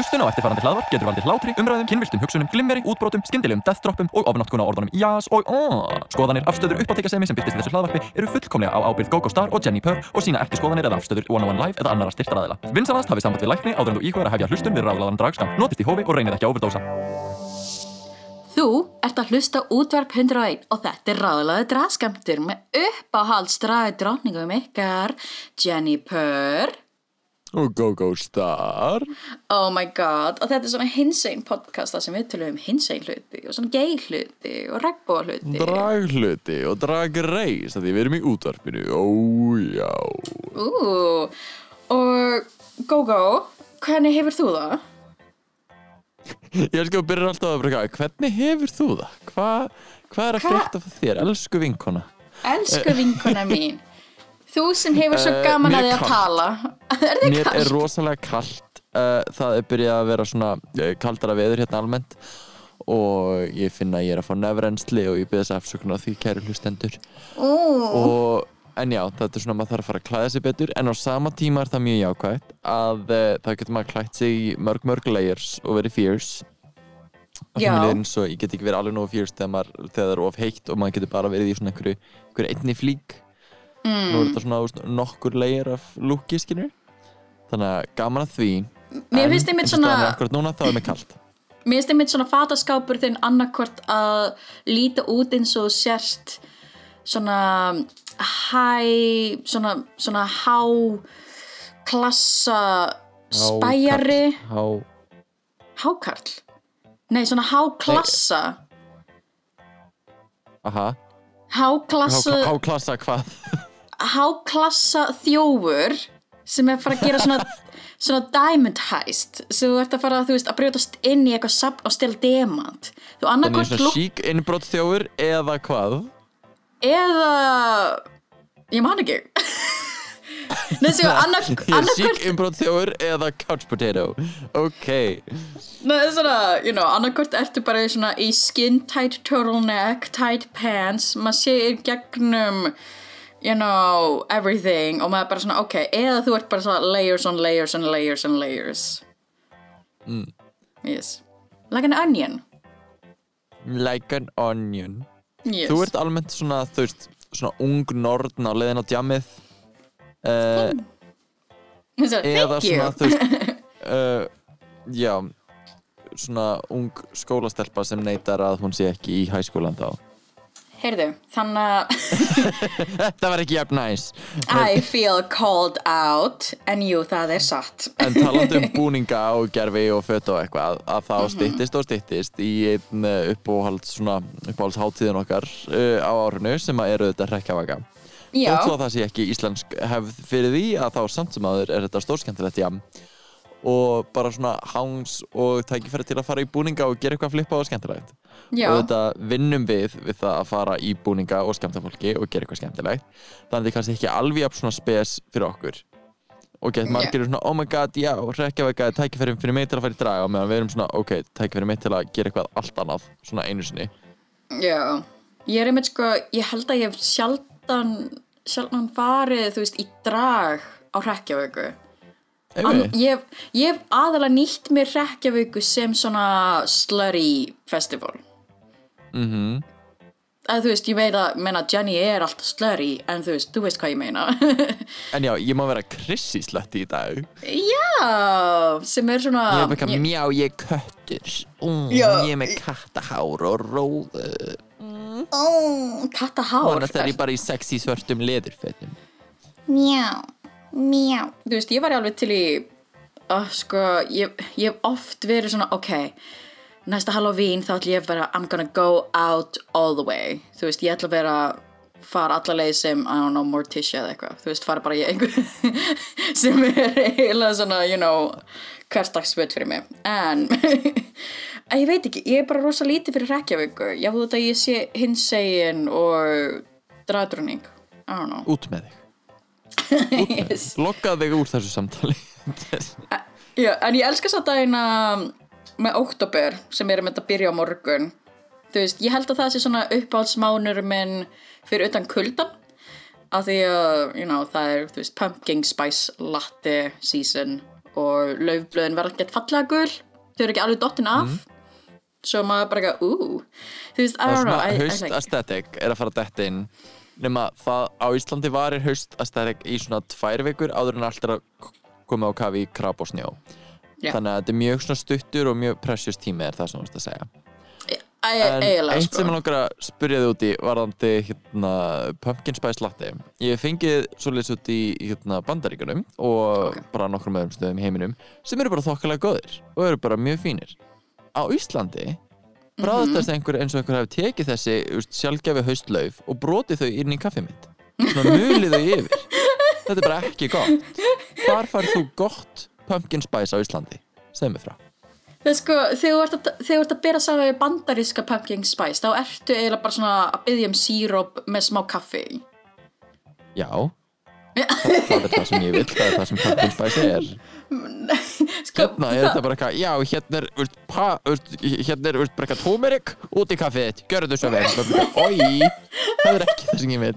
Hlustun á eftirfarandi hlaðvarp getur valdið hlátri, umræðum, kynviltum hugsunum, glimmeri, útbrotum, skyndilegum deathdroppum og ofnáttkuna orðunum jás og aaaah. Skoðanir, afstöður, uppáttekasemi sem byrtist í þessu hlaðvarpi eru fullkomlega á ábyrgð GóGó Star og Jenni Purr og sína ekki skoðanir eða afstöður One on One Live eða annara styrtaræðila. Vinsanast hafið samband við lækni áður en þú íkvæður að hefja hlustun við ráðlaðan dragskam. Notist í hófi og reynið ekki að overdósa. Þú ert að hlusta útvarp 101 og þetta er ráðlaði draskamtur með uppáhaldsdraði dróningum ykkar Jenny Purr Og GóGó Star Oh my god og þetta er svona hinsegin podcast þar sem við tölum um hinsegin hluti og svona gay hluti og regnbóa hluti Dragluti og dragreis Því við erum í útvarpinu Ó já Ú, og Gogo, hvernig hefur þú það? Ég elskar að byrja alltaf að breyka Hvernig hefur þú það? Hvað hva er að Hva- frétta fyrir þér? Elsku vinkona Elsku vinkona mín Þú sem hefur svo Eh, gaman mér að því að kalt. tala. Er Mér kallt? er rosalega kallt uh, Það er byrjað að vera svona uh, kaldara veður hérna almennt. Og ég finna að ég er að fá nefrensli og ég byrja þess afsökunar á því kæru hlustendur. Og en já, þetta er svona að maður þarf að fara að klæða sig betur. En á sama tíma er það mjög jákvægt að uh, það getur maður klætt sig í mörg mörg layers og verið fierce. Er og ég get ekki verið alveg nógu fierce þegar, maður, þegar það er of heitt og maður getur bara verið í svona einhverju, einhverju einni flík nú er mm. þetta svona veist, nokkur layer af lúki skilur þannig að gaman að því. Mér finnst einmitt svona núna þá er mér finnst einmitt svona fataskápur þinn annarkvort að líta út eins og sérst svona hæ svona, svona há klassa spæjari. Há, hákarl? Nei, svona há klassa. Aha, há, háklassa há klassa hvað háklassa þjófur sem er að fara að gera svona svona diamond heist. Sem þú ert að fara veist, að brjótast inn í eitthvað sapn og stela demant þú Þannig annarkvort svona sík innbrotþjófur eða hvað? Eða ég man ekki. Nei, svo annar, er sík annarkvort innbrotþjófur eða couch potato. Ok. Nei, svona, you know, annarkvort ertu bara í svona í skin tight turtleneck tight pants, maður sé í gegnum you know, everything. Og maður er bara svona, ok, eða þú ert bara svona layers on layers and layers and layers. Mm. Yes. Like an onion. Like an onion. Yes. Þú ert almennt svona, þú veist Svona ung norn á leiðin á djamið uh, so, Eða Thank you. svona, þú veist uh, Já Svona ung skólastelpa sem neytar að hún sé ekki í hæskólan þá Heyrðu, þannig að Þetta var ekki jafn næs. I feel called out en jú, það er satt. En talandi um búninga og gerfi og föt og eitthvað að þá Mhm. styttist og styttist í einn svona uppáhaldsháttíðin okkar uh, á árinu sem að eru þetta hrekkjavaka. Já, Þótt svo að það sé ekki íslensk hefð fyrir því að þá samt sem aður er þetta stórskemmtilegt jam og bara svona hangs og tækifæri til að fara í búninga og gera eitthvað flippa og skemmtilegt já, og þetta vinnum við við það að fara í búninga og skemmta fólki og gera eitthvað skemmtilegt. Þannig að þetta er kannski ekki alveg jafn svona spes fyrir okkur. Og gett margir svona oh my god, já, rekkjavega er tækifæri fyrir mig til að fara í draga meðan við erum svona ok, tækifæri mig til að gera eitthvað allt annað svona einu sinni. Já. Ég er einmitt sko, ég held að ég hef sjaldan sjaldan farið, þú veist, í drag á Einmitt. ég, hef- ég hef aðalega nýtt mér hrekkjavöku sem svona slurry festival Mhm. að þú veist, ég veit að, menna, Jenny er alltaf slurry, en þú veist, þú veist hvað ég meina. En já, ég má vera krissi slötti í dag. Já, sem er svona Ég er eitthvað, mjá, ég er köttur. Mm. Ég er með kattahár og róðu Ó, kattahár. Þannig að er ég bara í sexy svörtum leðurfötum. Mjá, mjá. Þú veist, ég var alveg til í uh, sko, ég, ég hef oft verið svona, ok næsta Halloween þá ætlum ég að vera I'm gonna go out all the way. Þú veist, ég ætla að vera fara alla leið sem, I don't know, Morticia eða eitthvað. Þú veist, fara bara í einhver sem er eiginlega svona, you know hverstagsvöld fyrir mig. En að ég veit ekki, ég er bara rosa lítið fyrir Reykjavíku, ég þú þetta ég sé hinsegin og draðdrunning, I don't know. Út með þig. Yes. Lokkaðu þig úr þessu samtali. Já, en ég elska svo dagina með oktober sem er með þetta að byrja á morgun. Þú veist, ég held að það sé svona uppáhaldsmánur minn fyrir utan kuldan af því að, you know, það er veist, pumpkin spice latte season og laufblöðin verða gett fallega gul. Þau eru ekki alveg dottin af. Svo maður bara eitthvað, ú. Þú veist, I don't know haust like- aesthetic er að fara að detta inn. Nema það á Íslandi varir haust aesthetic í svona tvær vikur áður en allt er að k- koma á kafi krab og snjó Já. þannig að þetta er mjög stuttur og mjög precious tími er það sem þú veist að segja. Æ- en eiginlega eitt sem ég sko langar að spyrja þið út í varðandi hérna, pumpkin spice latte. Ég fengið svolítið út í hérna, bandaríkunum og Ok. bara nokkrum öðrum stöðum heiminum sem eru bara þokkalega góðir og eru bara mjög fínir. Á Íslandi bráðast þess einhver eins og einhver hefur tekið þessi sjálfgefi haustlauf og brotið þau inn í kaffið mitt. Svona mulið þau yfir. Þetta er bara ekki gott. Hvar farið þú gott pumpkin spice á Íslandi. Segð mér frá. Sko, þegar þú ert að, þú bera saman við bandaríska pumpkin spice þá ertu eiginlega bara svona að byggja um síróp með smá kaffi já. Það, það er það sem ég vil, það er það sem pumpkin spice er. Sko, hérna er þetta bara eitthvað, já, hérna er hérna er bara eitthvað tómerik út í kaffið gjörðu þau svo vel Það er ekki það sem ég vil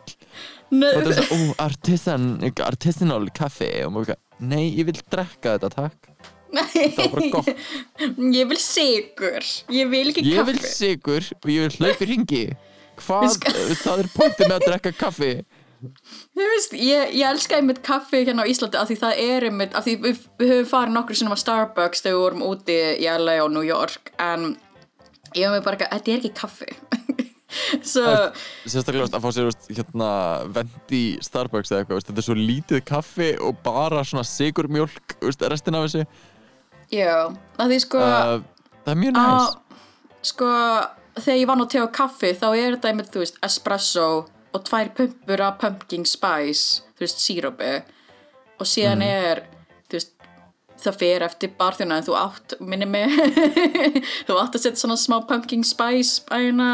og þetta er svo, ó, artisan, artisanal kaffi. Og maður eitthvað, nei, ég vil drekka þetta, takk. Það var bara gott, ég vil sigur ég vil ekki ég kaffi. vil sigur og ég vil hlaupi ringi hvað, skal- það er pointið með að drekka kaffi. Þú veist, ég, ég elska einmitt kaffi hérna á Íslandi af því það er einmitt, af því við, við höfum farið nokkur sinnum á Starbucks þegar við vorum úti í LA og New York en ég hef mig bara ekki, þetta er ekki kaffi sérstaklega að fá sér hérna, vendi í Starbucks eða eitthvað, þetta er svo lítið kaffi og bara svona sigurmjólk veist, restin af þessu. Já af því sko uh, það er mjög næs á, sko, þegar ég nú til á kaffi þá er þetta einmitt, þú veist, espresso og tvær pumpur af pumpkin spice þú veist, sírópi. Og síðan er, þú veist það fer eftir barþjóna en þú átt minni mig þú átt að setja svona smá pumpkin spice bæna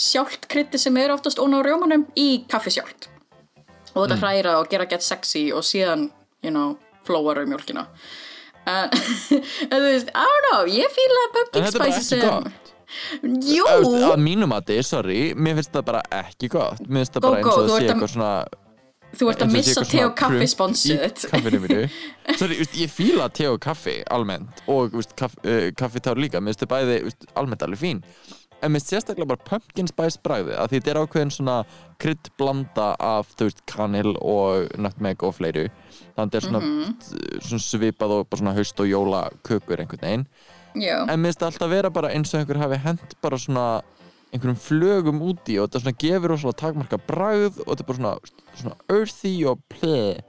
sjálft krytti sem er oftast ón á rjómanum í kaffi sjálft. Og þetta hræra og gera get sexy og síðan, you know, flóar um mjólkina. En, þú veist, I don't know ég fíla en pumpkin spice sem jú, að mínum að þið, sorry, mér finnst það bara ekki gott. Mér finnst það bara eins og það sé eitthvað svona þú ert að missa te og kaffi sponsið í kaffinu mínu. Sorry, veist, ég fíla te og kaffi almennt og kaff, uh, kaffitár líka. Mér finnst það bæði veist, almennt alveg fín en mér sérstaklega bara pumpkin spice bragði að því þetta er ákveðin svona krydd blanda af þú veist kanil og nutmeg og fleiru. Þannig að þetta er svona, Mhm. svona svipað og bara svona haust og jóla kökur einhvern veginn. Já, en mér finnst það alltaf vera bara eins og einhver hafi hent bara svona einhverjum flögum úti og þetta svona gefur og svona takmarka bragð og þetta er bara svona, svona earthy og pleh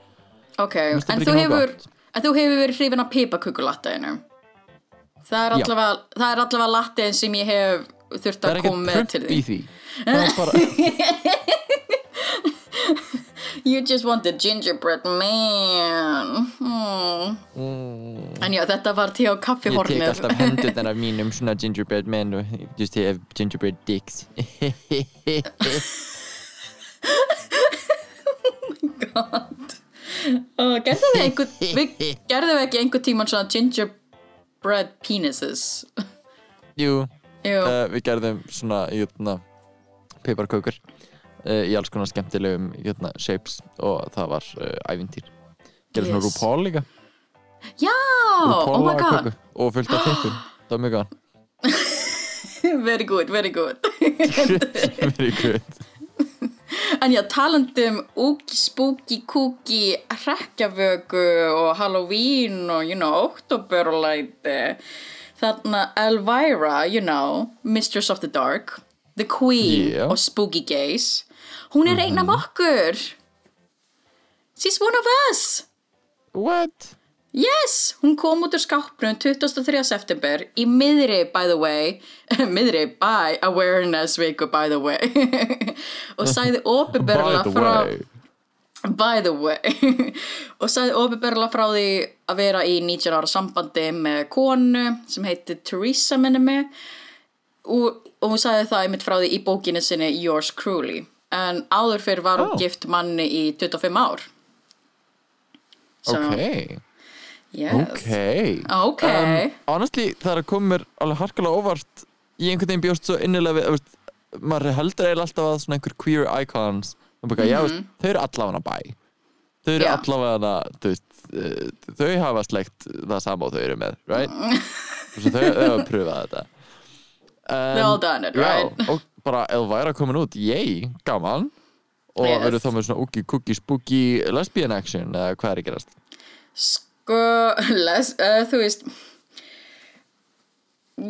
ok en þú hefur en þú hefur verið hrifin það er Já. allavega það er allavega lattin sem ég hef þurft að koma með til því. Það er bara, you just want the gingerbread man. Hmm. en já, þetta var te og ég tek alltaf hendurnar af mínum svona gingerbread men og just have gingerbread dicks. Uh, gerðum við einhver við gerðum við ekki einhver tíman svona gingerbread penises? Jú, uh, við gerðum svona jötna, piparkökur uh, í alls konar skemmtilegum jötna, shapes og það var uh, ævintýr. Gerðum svona Yes. RuPaul líka? Já, oh my god. og fullt af tippum það var mjög gaman. Very good, very good. Very good. En já, talandum úki, spooky, kúki, hrekkjavöku og Halloween og, you know, oktoberlæti. Þarna Elvira, you know, Mistress of the Dark, the Queen Já. og Spooky Gaze. Hún er einn af okkur. She's one of us. what? Yes, hún kom út úr skápnum 23. september í miðri, by the way, miðri by awareness viku, by the way, og by opiðberla the frá, way by the way, og sagði opiðberla frá því að vera í 19 ára sambandi með konu sem heitir Teresa minni mig og, og hún sagði það einmitt frá því í bókinu sinni Yours Cruelly, en áður fyrir var hún Oh. gift manni í 25 ár. So, ok Yes. ok Ok. um, honestly það er að koma mér alveg harkalega óvart ég einhvern veginn bjóst svo innilega við veist, maður heldur eiginlega alltaf að svona einhver queer icons og bara, já, Mhm. þau eru allavega bæ þau eru allavega uh, þau hafa slegt það sama og þau eru með, right? Svo þau þau hafa pröfað þetta um, They all done it, right? Já, og bara Elvira komin út, yey, gaman og Yes. verður þá með svona oogie cookie spooky lesbian action eða hvað er að gerast Sko, les, uh, þú veist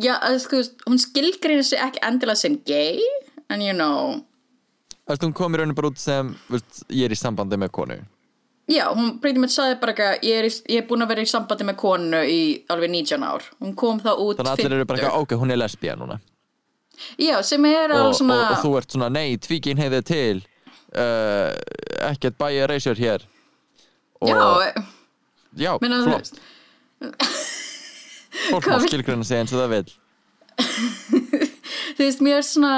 Já, uh, þú veist, hún skilgreinir sig ekki endilega sem gay en you know Þú veist, hún kom í rauninu bara út sem veist, ég er í sambandi með konu. Já, hún pretty much sagði bara eitthvað ég er, í, ég er búin að vera í sambandi með konu í alveg 19 ár. Hún kom þá út Þannig að allir eru bara eitthvað, ok, hún er lesbían núna. Já, sem er og, alveg svona og, og þú ert svona, nei, tvíkin heiðið til uh, ekkert bæja reysjör hér. Og, Já, já flott. Fólk má skilgreina sig eins og það vil Þú veist, mér er svona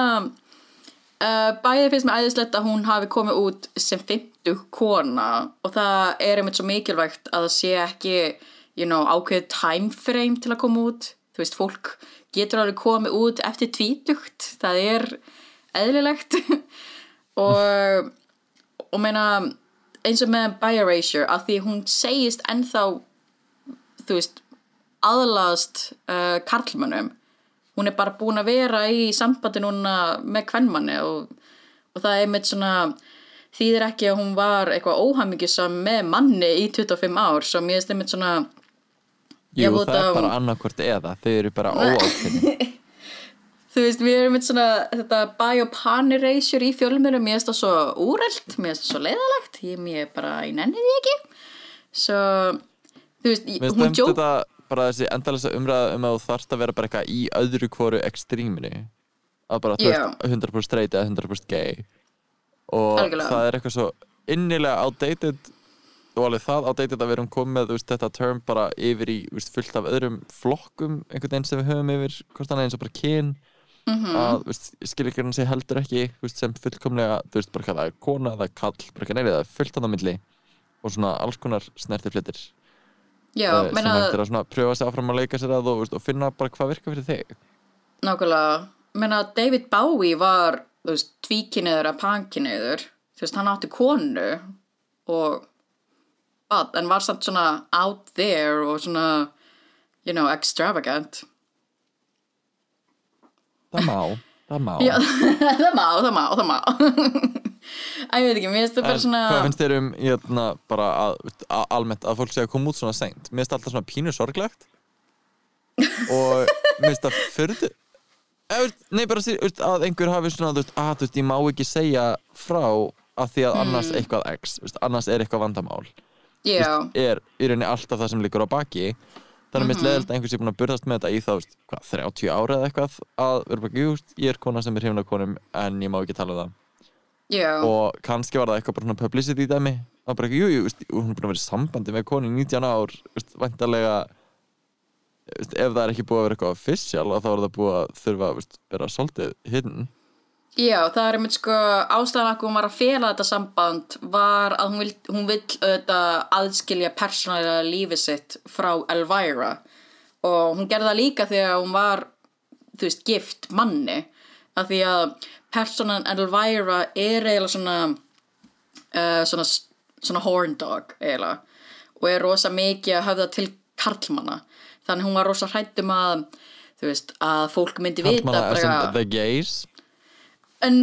uh, bæði finnst mér æðislegt að hún hafi komið út sem 50 kona og það er einmitt svo mikilvægt að það sé ekki you know, ákveðið time frame til að koma út. Þú veist, fólk getur alveg komið út eftir tvítugt, það er eðlilegt. Og og meina eins og með bi-erasure að því hún segist ennþá þú veist aðlaðast uh, karlmönnum hún er bara búin að vera í sambandi núna með kvennmanni og, og það er með svona þýðir ekki að hún var eitthvað óhamingisam með manni í 25 ár mér finnst einmitt svona Jú, það er bara annarkvort eða þau eru bara óákveðin. Þú veist, við erum með svona þetta biopaneration í fjölmjörum mér finnst það svo úrelt, mér finnst það svo leiðalegt ég mér bara, ég nenni því ekki. Svo, þú veist Mér hún stemmt jók þetta bara þessi endalisa umræða um að þú þarft að vera bara eitthvað í öðru hvoru ekstríminu að bara þú Já. ert 100% straight eða 100% gay og Algjörlega. það er eitthvað svo innilega outdated og alveg það outdated að við erum komið veist, þetta term bara yfir í veist, fullt af öðrum flokkum einhvern veginn sem við höfum yfir hvort annað eins og bara kyn Mhm. að þú veist, skilíkjarinn sig heldur ekki veist, sem fullkomlega, þú veist, bara hvað það er kona, það er kall, bara hvað neilið, það er fullt annað milli og svona alls konar snerti flyttir já, uh, sem hægt er að svona pröfa sig áfram að leika sér að og, veist, og finna bara hvað virkar fyrir þig. Nákvæmlega. Meina, David Bowie var tvíkinniður að pankinniður þú veist, hann átti konu og bad, en var samt svona out there og svona you know, extravagant. Það má, það má. Já, það má, það má, það má. Æ, ég veit ekki, mér finnst það bara svona hvað finnst þér um jötna, bara að, að, almennt að fólk sé að koma út svona seint? Mér finnst það alltaf svona pínu sorglegt. Og mér finnst það fyrir nei bara að einhver hafi svona þú veist, að þú veist, ég má ekki segja frá að því að annars Mm. eitthvað x annars er eitthvað vandamál. Já, er í rauninni alltaf það sem liggur á baki þannig að mér Mhm. finnst leðilt að einhver sé búin að burðast með þetta í þá, veist, hvað, 30 ára eða eitthvað að vera bara, jú, veist, ég er kona sem er hrifin af konum en ég má ekki tala um það. Já, og kannski var það eitthvað bara svona publicity dæmi. Að bara ekki, jú, jú, veist, hún er búin að vera í sambandi með konu í 19 ár veist, væntalega veist, ef það er ekki búið að vera eitthvað official þá er það búið að þurfa að vera svolítið hidden já, það er einmitt sko ástæðan að hún var að fela þetta samband var að hún vill, hún vill auðvitað aðskilja persónulega lífi sitt frá Elvira. Og hún gerði það líka þegar hún var þú veist, gift manni. Af því að personan Elvira er eiginlega svona uh, svona, svona horn dog eiginlega og er rosa mikið að höfða til karlmanna. Þannig hún var rosa hrættum að þú veist, að fólk myndi vita Kallmanna as in bara, the gays en,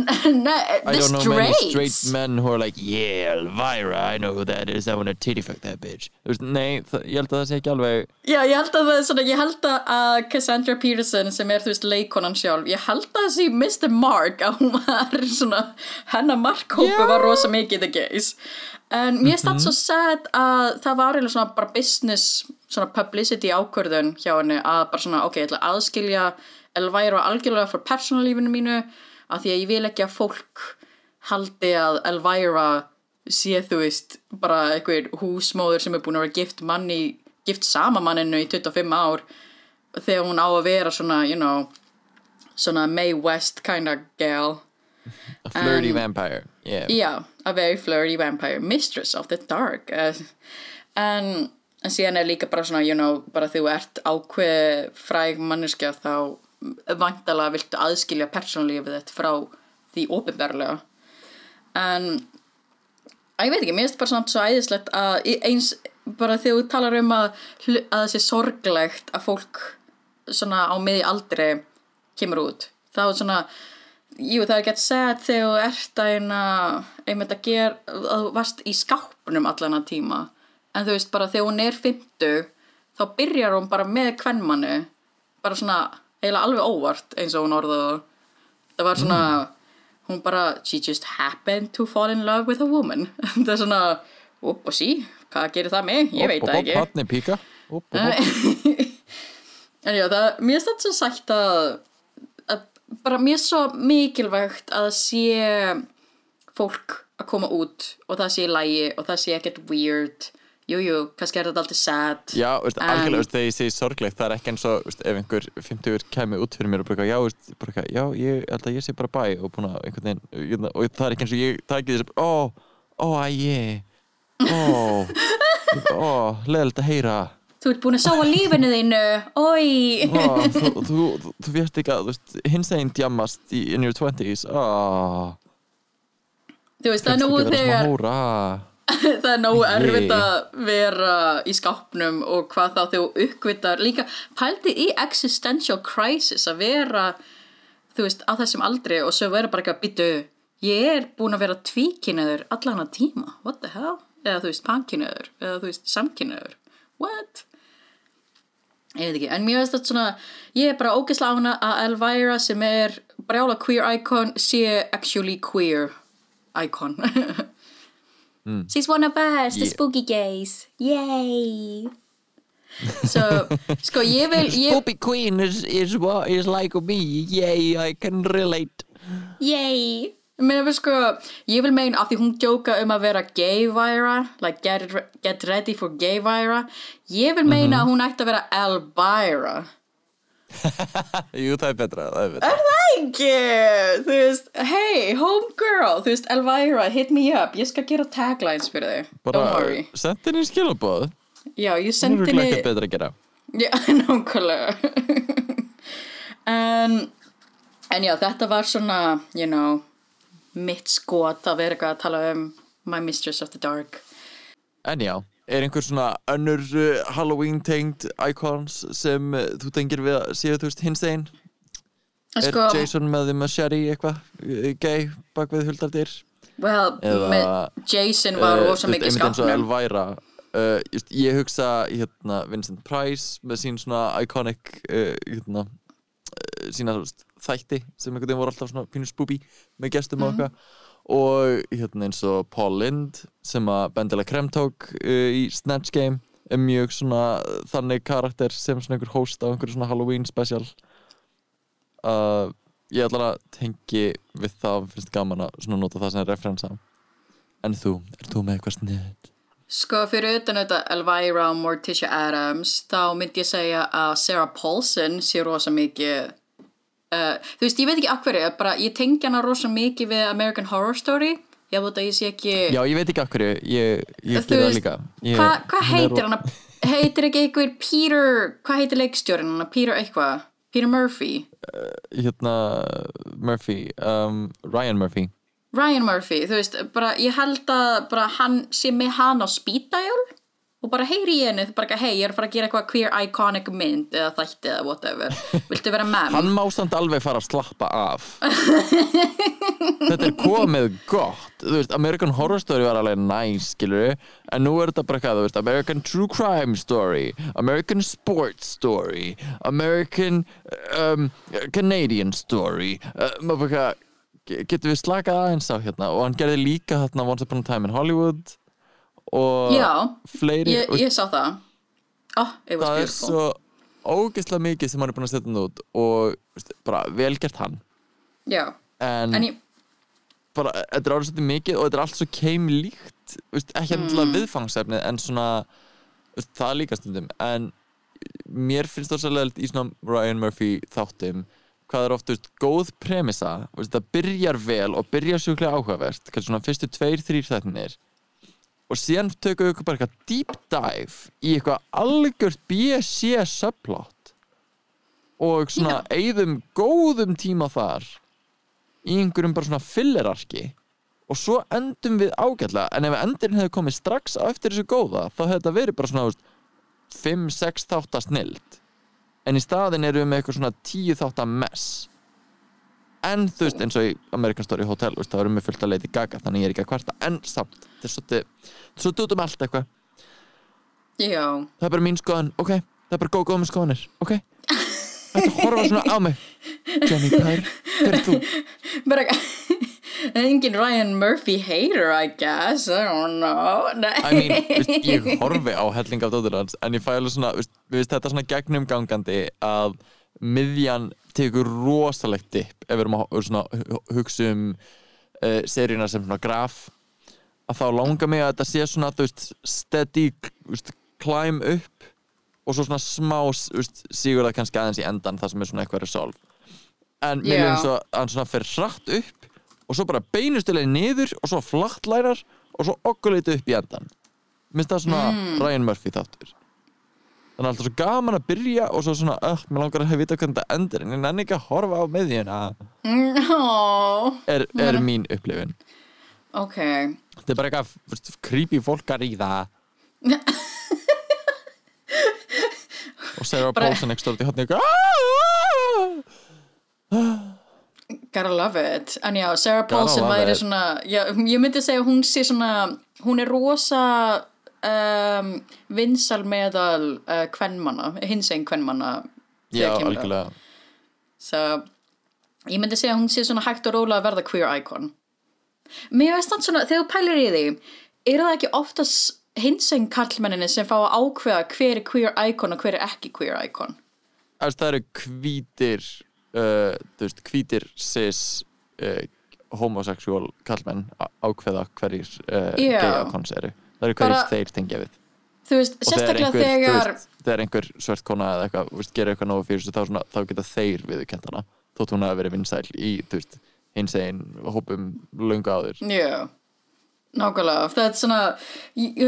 ne, I the don't know many straights straight men who are like yeah, Elvira, I know who that is. I wanna titty fuck that bitch. Veist, nei, það, ég held að það sé ekki alveg Já, ég held að það er svona, ég held að Cassandra Peterson sem er, þú veist, leikonan sjálf ég held að þessi Mr. Mark að hún var svona, hennar markhópu Já. var rosa mikið the gays. En mér finnst það svo sad að það var eiginlega svona bara business svona publicity ákvörðun hjá henni að bara svona, ok, ég ætla að aðskilja Elvira algjörlega fyrir persónalífinu mínu af því að ég vil ekki að fólk haldi að Elvira sé þú veist bara einhver húsmóður sem er búin að vera gift manni gift sama manninu í 25 ár þegar hún á að vera svona you know svona Mae West kind of gal a flirty Um, vampire yeah. Já, a very flirty vampire Mistress of the dark uh, en, en síðan er líka bara svona you know, bara þú ert ákveð fræg manneskja þá vantalega viltu aðskilja persónlífið þitt frá því opinberlega. En að ég veit ekki, mér finnst bara samt svo æðislegt að eins bara þegar þú talar um að, að það sé sorglegt að fólk svona á miði aldri kemur út þá svona jú það er gett sad þegar þú ert að eina einmitt að gera að þú varst í skápnum allan að tíma. En þú veist bara þegar hún er 50 þá byrjar hún bara með kvennmannu bara svona eiginlega alveg óvart eins og hún orðaði það. var svona hún bara, she just happened to fall in love with a woman. Það er svona, upp og sí hvað gerir það mig, ég veit það ekki. Patni píka. Upp, upp, upp. en já, það, mér finnst þetta svo sætt að, að bara mér er svo mikilvægt að sé fólk að koma út og það sé lægi og það sé ekkert weird jújú, jú, kannski er þetta alltaf sad. Já, veist, En- algjörlega, veist, þegar ég segi sorglegt það er ekki eins og, veist, ef einhver 50 kemur út fyrir mér og eitthvað, já, veist, eitthvað, já, ég held að ég sé bara bæ og búin að einhvern veginn, og það er ekki eins og ég taki þess að, ó, ó, æje ó, ó, leðilegt að heyra. Þú ert búin að sáa lífinu þínu oi. Ó, þú, þú, þú, þú fjast ekki að, veist, hins einn djamast in your 20s, ó. Þú veist, það er svona þegar það er nógu erfitt að vera í skápnum og hvað þá þú uppgvitar líka pældi í existential crisis að vera þú veist á þessum aldri og svo vera bara ekki að byttu ég er búin að vera tvíkynniður allan að tíma, what the hell? Eða þú veist pankynniður, eða þú veist samkynniður what? Ég veit ekki, en mér veist þetta svona ég er bara ógeðslega ána að Elvira sem er brjála queer icon sé actually queer icon She's one of us, the Yeah. spooky gays. Yay. So, sko ég vil ég, Spoopy Queen is, is, what is like me, yay, I can relate. Yay. Mér vil sko, ég vil meina af því hún djóka um að vera gay-væra like get, get ready for gay-væra ég vil meina að hún ætti að vera Elvira Jú, það er betra, það er betra. Er það ekki? Þú veist, hey, homegirl Þú veist, Elvira, hit me up. Ég skal gera taglines fyrir þig. Bara sendi henni skilabóð Já, ég sendi er henni ekkert betra að gera. Já, nákvæmlega. En, en já, þetta var svona, you know mitt skot að vera eitthvað að tala um My Mistress of the Dark. En já, er einhver svona önnur uh, Halloween tengd icons sem uh, þú tengir við að séu þú veist hins einn? Er sko, Jason með því machete eitthvað uh, gay bak við huldardir? well, eða- með Jason var veist, mikið Elvira uh, Ég hugsa hérna, Vincent Price með sín svona iconic uh, hérna, sína þætti sem einhvern veginn voru alltaf svona pínu spooky með gestum og eitthvað og hérna eins og Paul Lind sem að Bendela Krem tók uh, í Snatch Game er mjög svona þannig karakter sem svona einhver host á einhverju svona Halloween special uh, ég ætla að tengi við það finnst gaman að svona nota það sem referensa en þú, er þú með eitthvað snið? Sko, fyrir utan þetta Elvira og Morticia Adams þá myndi ég segja að Sarah Paulson sé rosa mikið uh, þú veist, ég veit ekki akkur bara, ég tengi hana rosa mikið við American Horror Story ég veit að ég sé ekki Já, ég veit ekki hverju, ég, ég veist, líka Hvað hva heitir hann? Heitir ekki einhver Peter, hvað heitir leikstjórin hann? Peter eitthvað? Peter Murphy? Hérna, Murphy, um, Ryan Murphy Ryan Murphy, þú veist, bara ég held að bara hann sé með hann á speeddial og bara heyri í henni, bara hei, ég er að fara að gera eitthvað queer iconic mynd eða þætti eða whatever, viltu vera með Hann má samt alveg fara að slappa af. Þetta er komið gott. Þú veist, American Horror Story var alveg næs, skilur En nú er þetta bara hvað, þú veist American True Crime Story American Sports Story American um, Canadian Story. Uh, maður bara hvað ge- Getum við slakað aðeins á hérna? Og hann gerði líka þarna Once Upon a Time in Hollywood Og Já, fleiri ég, ég sá það. Oh, það er svo ógeðslega mikið sem hann er búin að setja hann út og bara vel gert hann. Já, en, en ég, bara, þetta er árið svolítið mikið og þetta er allt svo keim líkt veist, ekki Mm. endilega viðfangsefnið en svona veist, það er líka stundum. En mér finnst það svolítið í svona Ryan Murphy þáttum hvað er oft veist, góð premissa veist, það byrjar vel og byrjar sjúklega áhugavert kannski svona fyrstu tveir, þrýr þættinir og síðan tökum við bara eitthvað deep dive í eitthvað algjört BC subplot. Og svona eigðum góðum tíma þar í einhverjum bara svona fillerarki og svo endum við ágætlega. En ef endurinn hefði komið strax á eftir þessu góða þá hefði þetta verið bara svona 5-6 þáttar snild. En í staðin erum við með eitthvað svona 10 þáttar mess en þú veist eins og í American Story Hotel veist, þá erum við fullt að leita í gaga þannig ég er ekki að kvarta. En samt, þetta er svolítið svolítið út um allt eitthvað. Já, það er bara mín skoðan, ok það er bara góð góð með skoðanir, ok. Þetta horfa svona á mig? Jenny Pær, hver er þú? bara engin Ryan Murphy hater I guess, I don't know. I mean, veist, ég horfi á helling af dóttur hans en ég fæ alveg svona, veist, þetta er svona gegnum gangandi að miðjan tekur rosalegt dip ef við erum að svona, hu- hugsa um uh, seríuna sem svona graf. Að þá langar mig að þetta sé svona veist, steady veist, climb upp og svo svona smá sigur það kannski aðeins í endan það sem er svona eitthvað resolve. En mér eins og að hann svona fer hratt upp og svo bara beinustilega niður og svo flattlærar og svo okkurleiti upp í endan. Minnst það svona Ryan Murphy þáttur þannig að alltaf svo gaman að byrja og svo svona, öh, mér langar að hafa vita hvernig þetta endur en ég nenni ekki að horfa á miðjuna. Ó, er, er mín upplifun. Ok. Þetta er bara eitthvað creepy fólk að ríða. Og Sarah Paulson ekki stórt í hotni eitthvað Gotta love it. En já, Sarah Paulson væri svona já, Ég myndi segja hún sé svona Hún er rosa um, vinsal meðal uh, kvenmanna, hins einn kvenmanna já, algjörlega. So, ég myndi segja að hún sé svona hægt og róla að verða queer icon. Mér veist þannig svona, þegar þú pælir í því er það ekki oftast hinsegin karlmenninni sem fá að ákveða hver er queer icon og hver er ekki queer icon? Veist, það eru hvítir uh, þú veist, hvítir cis uh, homosexual kallmenn ákveða hverjir uh, Já. gay icons eru það eru hverjir þeir tengja við. Þú veist, og þegar sérstaklega einhver, þegar veist, einhver svört kona eða eitthvað, veist, gerir eitthvað nógu fyrir þessu þá, þá geta þeir viðurkennt hana. Þótt hún hafi verið vinsæl í, hins einn hópum löngu áður. Já, nákvæmlega. Það er svona,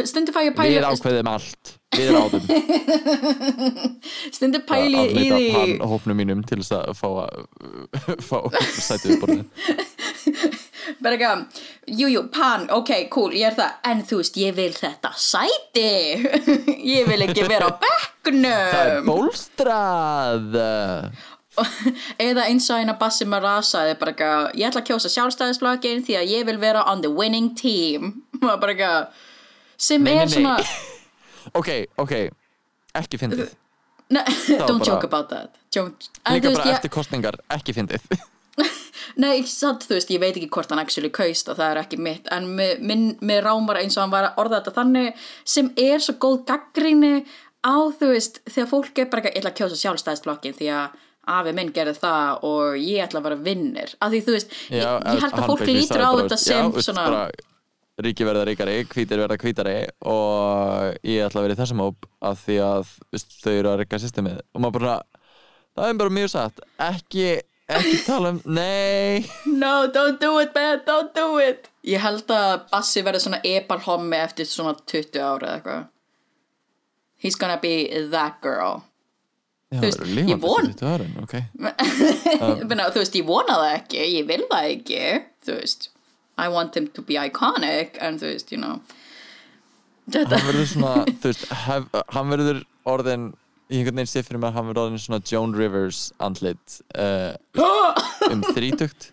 stundum fæ ég pæli við ákveðum allt. Við ráðum. Stundum pæli að í því pann hópnum mínum til þess að fá að fá sætið borðið bara eitthvað, jú, jú, pan, ok, cool, ég er það, en þú veist, ég vil þetta sæti, ég vil ekki vera á það er bólstrað. Eða eins og eina Bassi Marasa er bara eitthvað, ég ætla að kjósa sjálfstæðisflokkin því að ég vil vera on the winning team, bara eitthvað, sem Nei, er nei. svona, ok, ok, ekki fyndið. Don't bara- joke about that, don't, líka bara ég, eftir kostningar, ekki fyndið Nei, ekki satt, þú veist, ég veit ekki hvort hann actually kaust og það er ekki mitt, en mér, rámar eins og hann var að orða þetta þannig sem er svo góð gaggrinni á, þú veist, þegar fólk er bara ekki, ég ætla að kjósa sjálfstæðisblokkin því að afi minn gerði það og ég ætla að vera vinnir, af því þú veist ég, Já, ég held að fólk lítur á þetta sem já, svona bara, ríki verða ríkari, hvítir verða hvítari og ég ætla að vera í þessum hóp af því að veist, þau eru að rikka systemið. Og maður bara, það er bara mjög satt. Ekki, ekki tala um nei, No, don't do it man, don't do it. Ég held að Bassi verði svona epalhommi eftir svona 20 ára eða eitthvað. He's gonna be that girl. Já, Þú veist, ég von- þessi 20 árin, ok. Menna, þú veist, ég vona það ekki, ég vil það ekki, þú veist, I want him to be iconic, en þú veist, you know, þetta, hann verður svona, þú veist hef, hann verður orðin í einhvern veginn sér fyrir mér, hann verður orðin svona Joan Rivers andlit uh, um þrítugt.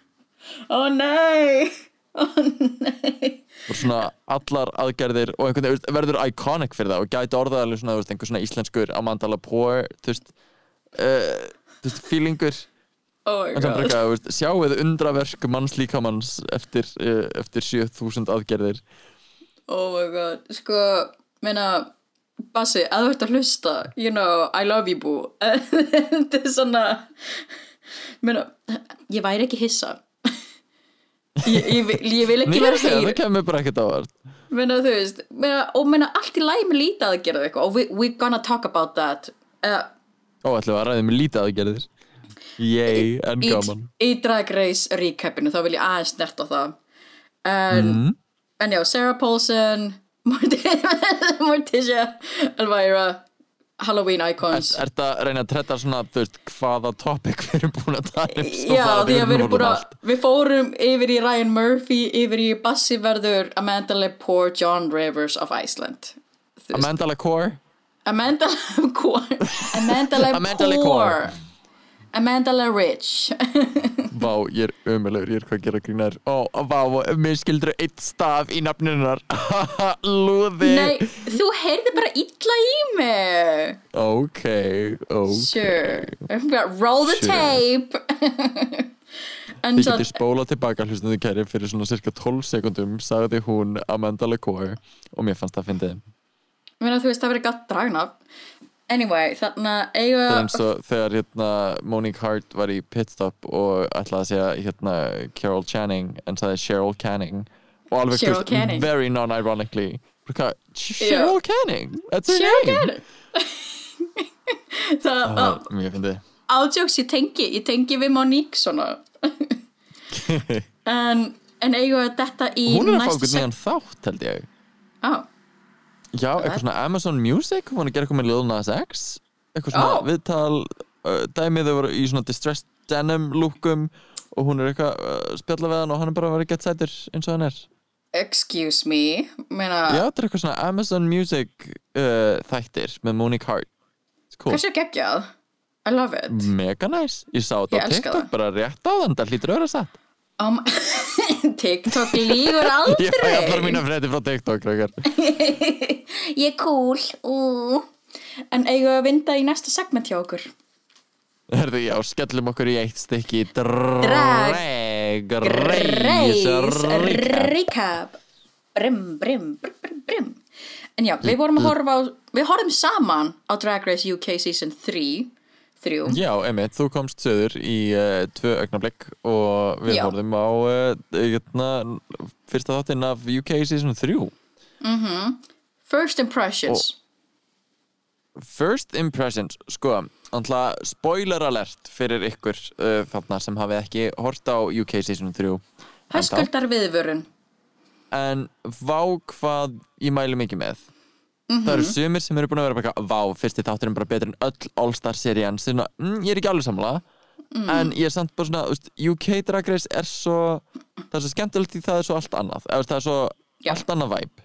Ó nei, ó nei, og svona allar aðgerðir og einhvern veginn verður iconic fyrir það og gæti orðað alveg svona, þú veist, einhver svona íslenskur Amanda Lepore, þú veist uh, þú veist, feelingur. Oh sjáuð undraverk mannslíkamanns eftir, uh, eftir 7000 aðgerðir. Oh my god, sko, menna, Bassi, að þú ert að hlusta, you know, I love you boo, þetta er svona, menna, ég væri ekki hissa, ég, ég, ég vil ekki vera það heyr, kemur bara ekkert á vart menna, þú veist, menna, og menna, allt í læg með lítið að gera eitthvað, og we, we're gonna talk about that, uh, Ó, ætlum við að ræða með lítið aðgerðir Yay, en í, gaman. í Drag Race recapinu þá vil ég aðeins snert á það. En, mm. en já, Sarah Paulson Morticia Elvira Halloween icons. Er þetta að reyna að tretta svona, veist, hvaða topic við erum búin að tala um? Já, því að við erum búin að við fórum yfir í Ryan Murphy yfir í Bassi verður Amanda Lepore John Rivers of Iceland. Amanda LaCour Amanda Lepore. Amanda Lepore Amanda Le Rich. Vá, ég er ömulegur, ég er hvað að gera grínar. Ó, vá, mér skildur eitt staf í nafninunar Lúði. Nei, þú heyrði bara illa í mig. Ok, ok. Sure. Roll the Sure. tape. Svo geti spólað tilbaka hlustum þið kæri fyrir svona cirka 12 sekundum sagði hún Amanda LaCour og mér fannst það Mér að þú veist það verið gott dragnaf Anyway, þannig að eiga Það er eins og þegar hérna Monique Hart var í pitstop og ætlaði að segja hérna Carol Channing en sagði Cheryl Canning. Og alveg Canning. very non-ironically. Cheryl Canning, that's her Cheryl name. Það Það á- var Mjög fyndið. Ádjóks ég tengi ég tengi við Monique svona. En, en eiga þetta í Hún er að fá einhvern nýjan þátt held ég. Á, Já, eitthvað svona Amazon Music hún er að gera eitthvað með Lil Nas X. Eitthvað svona Ó. viðtal uh, dæmið þau voru í svona distressed denim lookum og hún er eitthvað uh, spjalla við hann og hann er bara vera gett sætur eins og hann er. Excuse me meina, Já, þetta er eitthvað svona Amazon Music uh, þættir með Monique Hart. It's cool. hversu geggjað? I love it. Mega nice. Ég sá þetta á TikTok bara rétt á þann það hlýtur að vera satt um, TikTok lígur Ég fæ allar aldrei. mína frétti frá TikTok ég er cool Ú. en eiga að vinda í næsta segment hjá okkur? Herðu, já, skellum okkur í eitt stykki. Drag. Reis Recap. Brim, brim, brim, brim. En já, við vorum að horfa á Við horfum saman á Drag Race UK Season 3 3 Já, Emmett, þú komst söður í uh, tvö augnablik og við horfum á uh, fyrsta þáttinn af UK Season 3 First Impressions. First Impressions, sko Antla, spoiler alert fyrir ykkur uh, þarna sem hafið ekki hort á UK Season 3 ennþá. Höskuldar viðvörun. En vá hvað ég mæli mikið með Það eru sumir sem eru búin að vera eitthvað, Vá, fyrsti þátturinn bara betur en öll All-Star serían. Svona, mm, ég er ekki alveg samla En ég er samt bara svona, veist, UK Drag Race er svo Það er svo skemmtilegt því það er svo allt annað. Eða, Það er svo Já. allt annað væp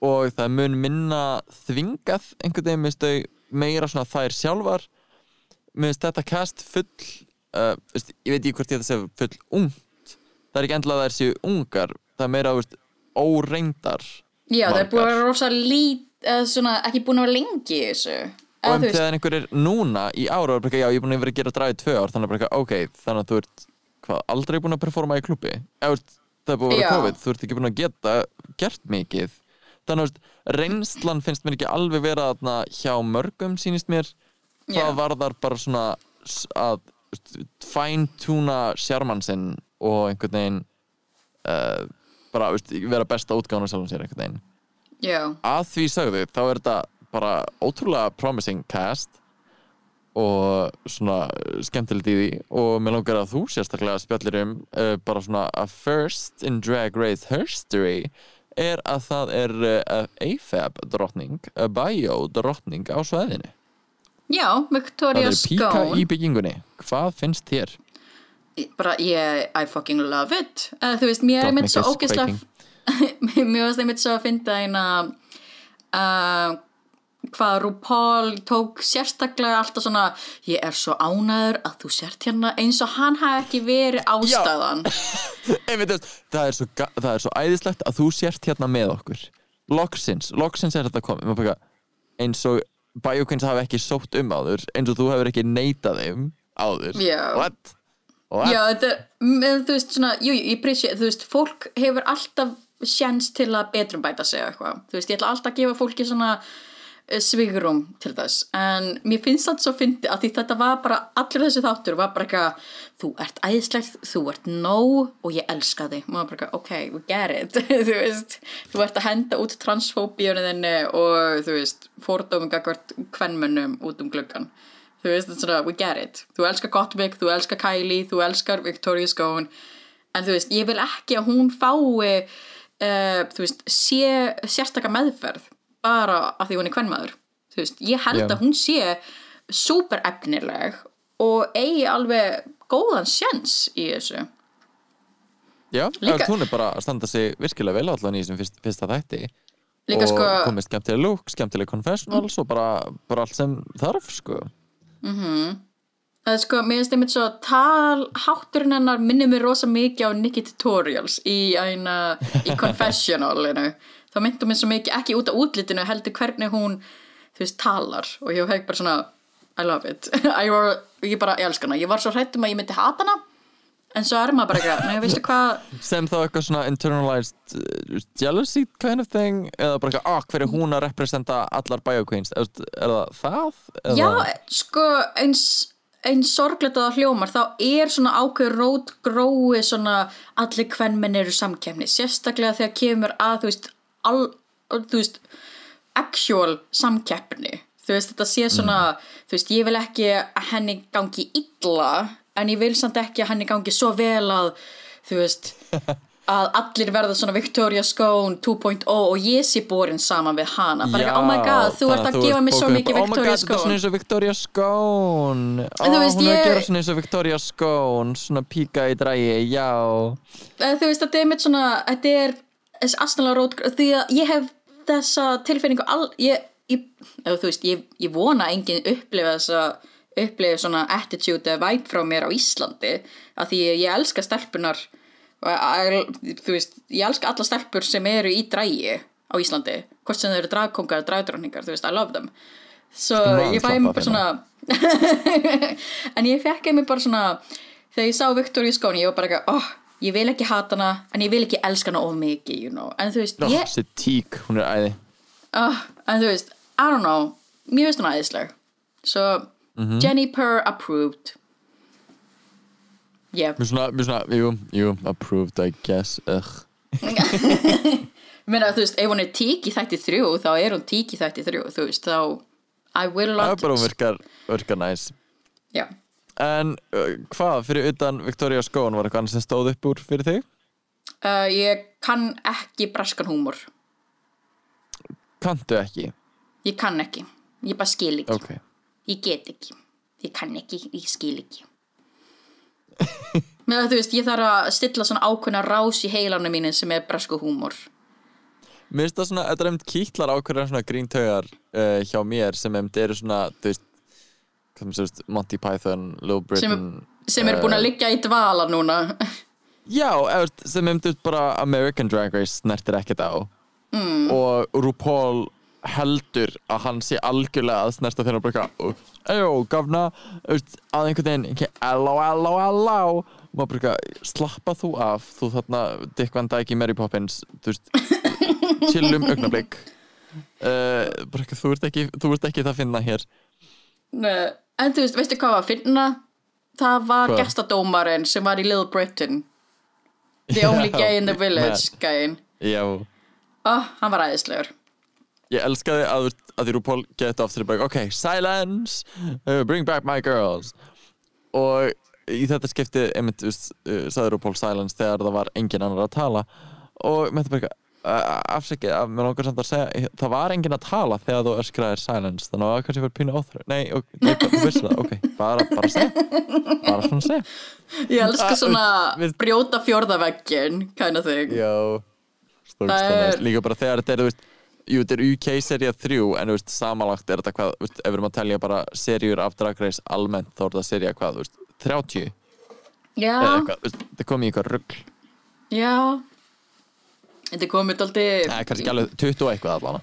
Og það mun minna þvingað einhvern veginn minnst þau meira svona þær sjálfar. Minnst þetta cast full uh, veist, ég veit ekki hvort ég þetta segja full ungt. Það er ekki endla að þær séu ungar. Það er meira, veist, óreyndar Já, það er búin að vera rosa lít eða svona, ekki búin að vera lengi í þessu. Og veist, þegar einhver er núna í ára og er bara, eitthvað, já, ég er búin að vera að gera dræði tvö ár þannig að bara, eitthvað, ok, þannig að þú ert hvað, aldrei búin að performa í klubbi Eða, það er búin að vera Já. COVID, þú ert ekki búin að geta gert mikið. Þannig að reynslan finnst mér ekki alveg vera þarna hjá mörgum sýnist mér. Hvað Já. varðar bara svona að fæntúna sjarman sinn og einhvern veginn uh, bara veist, vera besta útgáðan af sjálfum sér veginn já, að því sögðu þá er þetta bara ótrúlega promising cast og svona skemmtilegt í því og mér langar að þú sérstaklega spjallir um uh, bara svona að first in Drag Race history er að það er uh, AFAB drottning, uh, bio drottning á sveðinu. já, Það Victoria er píka Scone í byggingunni. Hvað finnst þér? Bara, ég, I fucking love it. Eða þú veist, mér er einmitt svo is ógeðslega mér varst einmitt svo að finna eina uh, hvað RuPaul tók sérstaklega alltaf svona ég er svo ánæður að þú sért hérna eins og hann hafi ekki verið ástæðan. Einmitt, það, er svo, það er svo æðislegt að þú sért hérna með okkur. Loksins, loksins er þetta komið. Eins og Bioquins hafi ekki sótt um áður eins og þú hefur ekki neitað þeim áður. Já. What? What? Já, þetta, mm, þú veist svona, jú, ég appreciate, þú veist, fólk hefur alltaf sjans til að betrum bæta sig eitthvað, þú veist, ég ætla alltaf að gefa fólki svona uh, svigrum til þess, en mér finnst þetta svo fyndi að því þetta var bara, allir þessi þáttur var bara eitthvað, þú ert æðislegt, þú ert nóg og ég elska þig, maður bara eitthvað, ok, we get it, þú veist, þú ert að henda út transfóbíunni þinni og þú veist, fordómum gagvart kvenmönnum út um gluggan þú veist, þetta er svona, we get it. Þú elskar Gottmik, þú elskar Kylie, þú elskar Victoria Scone en þú veist, ég vil ekki að hún fái uh, þú veist, sé sérstaka meðferð bara af því hún er kvenmaður. Þú veist, ég held Já. að hún sé super efnileg og eigi alveg góðan sjens í þessu. Já, Líka- hún er bara að standa sig virkilega vel allan í þessum fyrst, fyrsta þætti. Líka og sko- komið skemmtileg look, skemmtileg confessionals og bara, bara allt sem þarf sko. Það er sko, mér finnst einmitt svo talhátturinn hennar minnir mér rosa mikið á Nikki Tutorials í, eina, í Confessionalinu. þá myndum mér svo mikið, ekki út á útlitinu, heldur hvernig hún, þú veist, talar og ég hef bara svona, I love it. ég, var, ég bara, ég elska hana. Ég var svo hrættum að ég myndi hata hana, en svo er maður bara eitthvað, nei, veistu hvað, sem þá eitthvað svona internalized uh, jealousy kind of thing eða bara eitthvað, ah, hver er hún að representa allar bioqueens, er, er það það? Eða... Já, sko eins, að það hljómar þá er svona ákveður rót grói svona allir kvenmenn eru samkemni sérstaklega þegar kemur að þú veist, al, þú veist actual samkeppni. Þú veist þetta sé svona þú veist ég vil ekki að henni gangi illa en ég vil samt ekki að henni gangi svo vel að þú veist að allir verða svona Victoria Scone 2.0 og ég sé borin saman við hana. Bara ekki, oh my god, þú ert að gefa mér svo mikið oh my Victoria god, þetta er svona Scone. eins og Victoria Scone. Þú oh, hún er að ég- gera svona eins og Victoria Scone svona píka í drægi, já. Eh, þú veist, þetta er mitt svona þetta er þessi astanlega rót því að ég hef þessa tilfinningu all, ég, ég, þú veist ég, ég vona að enginn upplifa þessa upplifa svona attitude eða væp frá mér á Íslandi að því ég elska stelpunar að- þú veist, ég elska alla stelpur sem eru í drægi á Íslandi hvort sem þau eru dragkongar, dragdróningar þú veist, I love them. Svo Sko, ég fæ slappa mig bara svona en ég fekk mig bara svona þegar ég sá Victoria Scone ég var bara eitthvað, oh, ég vil ekki hata hana en ég vil ekki elska hana of mikið you know. en þú veist, oh, ég, tík, hún er æði. Oh, en þú veist I don't know, mér veist hún aðeinsleg svo Jenny Purr approved. Yeah. Mér svona, mér svona, jú, jú, approved I guess, ugh. Meina, þú veist, ef hún er tík í þætti þrjú þá er hún tík í þætti þrjú þú veist, þá I will það er not bara hún virkar, virkar næs já. en uh, hvað, fyrir utan Victoria Scone var eitthvað annars sem stóð upp úr fyrir þig? Uh, ég kann ekki braskan húmor. Kantu ekki? ég kann ekki, ég bara skil ekki. Ok ég get ekki, ég kann ekki. Ég skil ekki. Með það þú veist, ég þarf að stilla svona ákveðna rás í heilanum mínu sem er brasku húmor. Mér finnst það svona, þetta er einmitt kýtlar ákveðan svona gríntaugar uh, hjá mér sem einmitt eru svona, þú veist, sem sést, Monty Python, sem, Britain sem er búin að liggja í dvala núna. Já, veist, sem einmitt bara American Drag Race snertir ekkert á. Mm. og RuPaul heldur að hann sé algjörlega að snerta þeirra bara eitthvað Ejó, gafna, að einhvern veginn ekki, elló, elló, elló. Og maður bara eitthvað, slappa þú af? Þú þarna, Dick Van Dyke í Mary Poppins. Þú veist, chillum augnablik. Uh, bara eitthvað, þú ert ekki þú ert ekki það að finna hér. Nei, en þú veist, veistu hvað að finna? Það var Hvað? gestadómarinn sem var í Little Britain. The only Já, gay in the village gæinn, Já, oh, hann var æðislegur ég elskaði að, að því RuPaul geta aftur bara, ok, silence. Uh, bring back my girls. Og í þetta skipti einmitt, uh, sagði RuPaul silence þegar það var engin annar að tala. Og með þetta bara uh, afsækið, að mér langar samt að segja það var engin að tala þegar þú öskraðir silence. Þannig að kannski fyrir pínu óþröð nei, ok, nei, þú veist það, ok, bara, bara segja. Bara svona segja. Ég elska Ah, svona við- brjóta fjórðaveggin of thing. Já Stórkostlega er- næs. Líka bara þegar þetta er, þú veist Jú, þetta er UK serið 3 en þú veist, samanlagt er þetta hvað, veist, ef við erum að telja bara seríur af Drag Race almennt þá er þetta serið hvað, þú veist, 30 já, þetta kom í eitthvað rugg já. Þetta komið daldi Nei, kannski ekki alveg 20 og eitthvað allan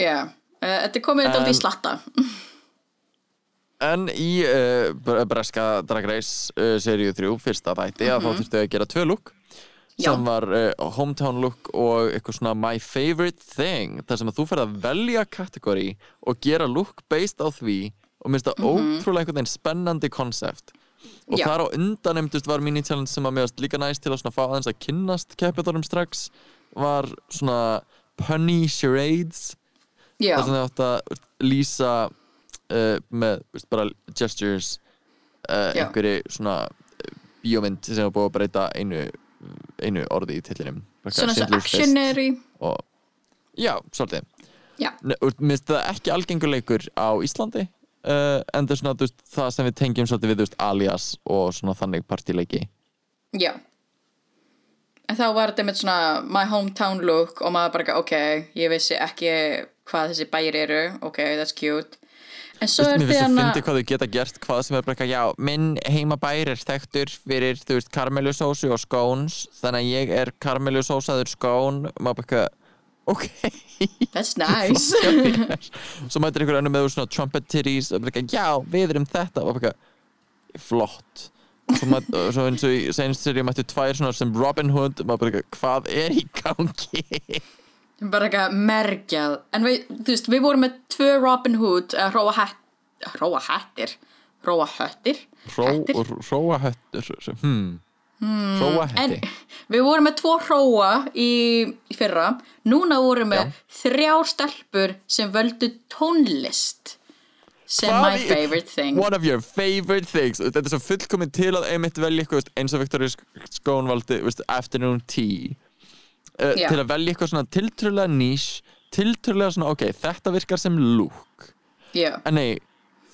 já, uh, þetta komið daldi í slatta. En í uh, bre- breska Drag Race uh, seríu 3, fyrsta þætti að þá þurftu að gera tvö look Já. sem var uh, hometown look og eitthvað svona my favorite thing þar sem að þú ferð að velja kategóri og gera look based á því og minnst það ótrúlega einhvern veginn spennandi konsept og Já. þar á undan einmdust var mini challenge sem að mér varst líka næst til að svona fá aðeins að kynnast keppjadórum strax var svona punny charades já, þar sem það átt að lýsa uh, með veist, bara gestures uh, Já. einhverju svona bíómynd sem var búið að breyta einu, einu orði í tillinum svona svo actionary. Og já, svolítið. Finnst það ekki algengur leikur á Íslandi uh, en það er svona veist, það sem við tengjum svolítið við veist, alias og svona þannig partíleiki Já. En þá var þetta með svona my hometown look og maður bara, ok, ég vissi ekki hvað þessi bæir eru, ok, that's cute En svo er Mér því finnst það hana fyndi hvað þau geta gert hvað sem er bara eitthvað, já, minn heimabær er þekktur fyrir, þú veist, karmelusósu og skóns, þannig að ég er karmelusósaður skón maður bara eitthvað, ok. That's nice. svo mætir einhver önnur með svona trumpet titties og bara eitthvað, já, við erum þetta og bara eitthvað, flott. Svo, og svo eins og í senst sér ég mætti tvær svona sem Robin Hood maður bara eitthvað, hvað er í gangi bara eitthvað mergjað en við, þú veist, við vorum með tvö Robin Hood uh, hróa hætt hróa hættir hróa höttir? Ró, Hættir? róa höttur hmm. róa en hætti við vorum með tvo hróa í, í fyrra. Núna vorum við Já. þrjár stelpur sem völdu tónlist sem Hvað my favorite thing. One of your favorite things. Þetta er svo fullkomin til að einmitt velja eins og Victoria Skón valdi veist, afternoon tea uh, til að velja eitthvað svona tiltrúlega nýs tiltrúlega svona ok, þetta virkar sem look. Já. en nei,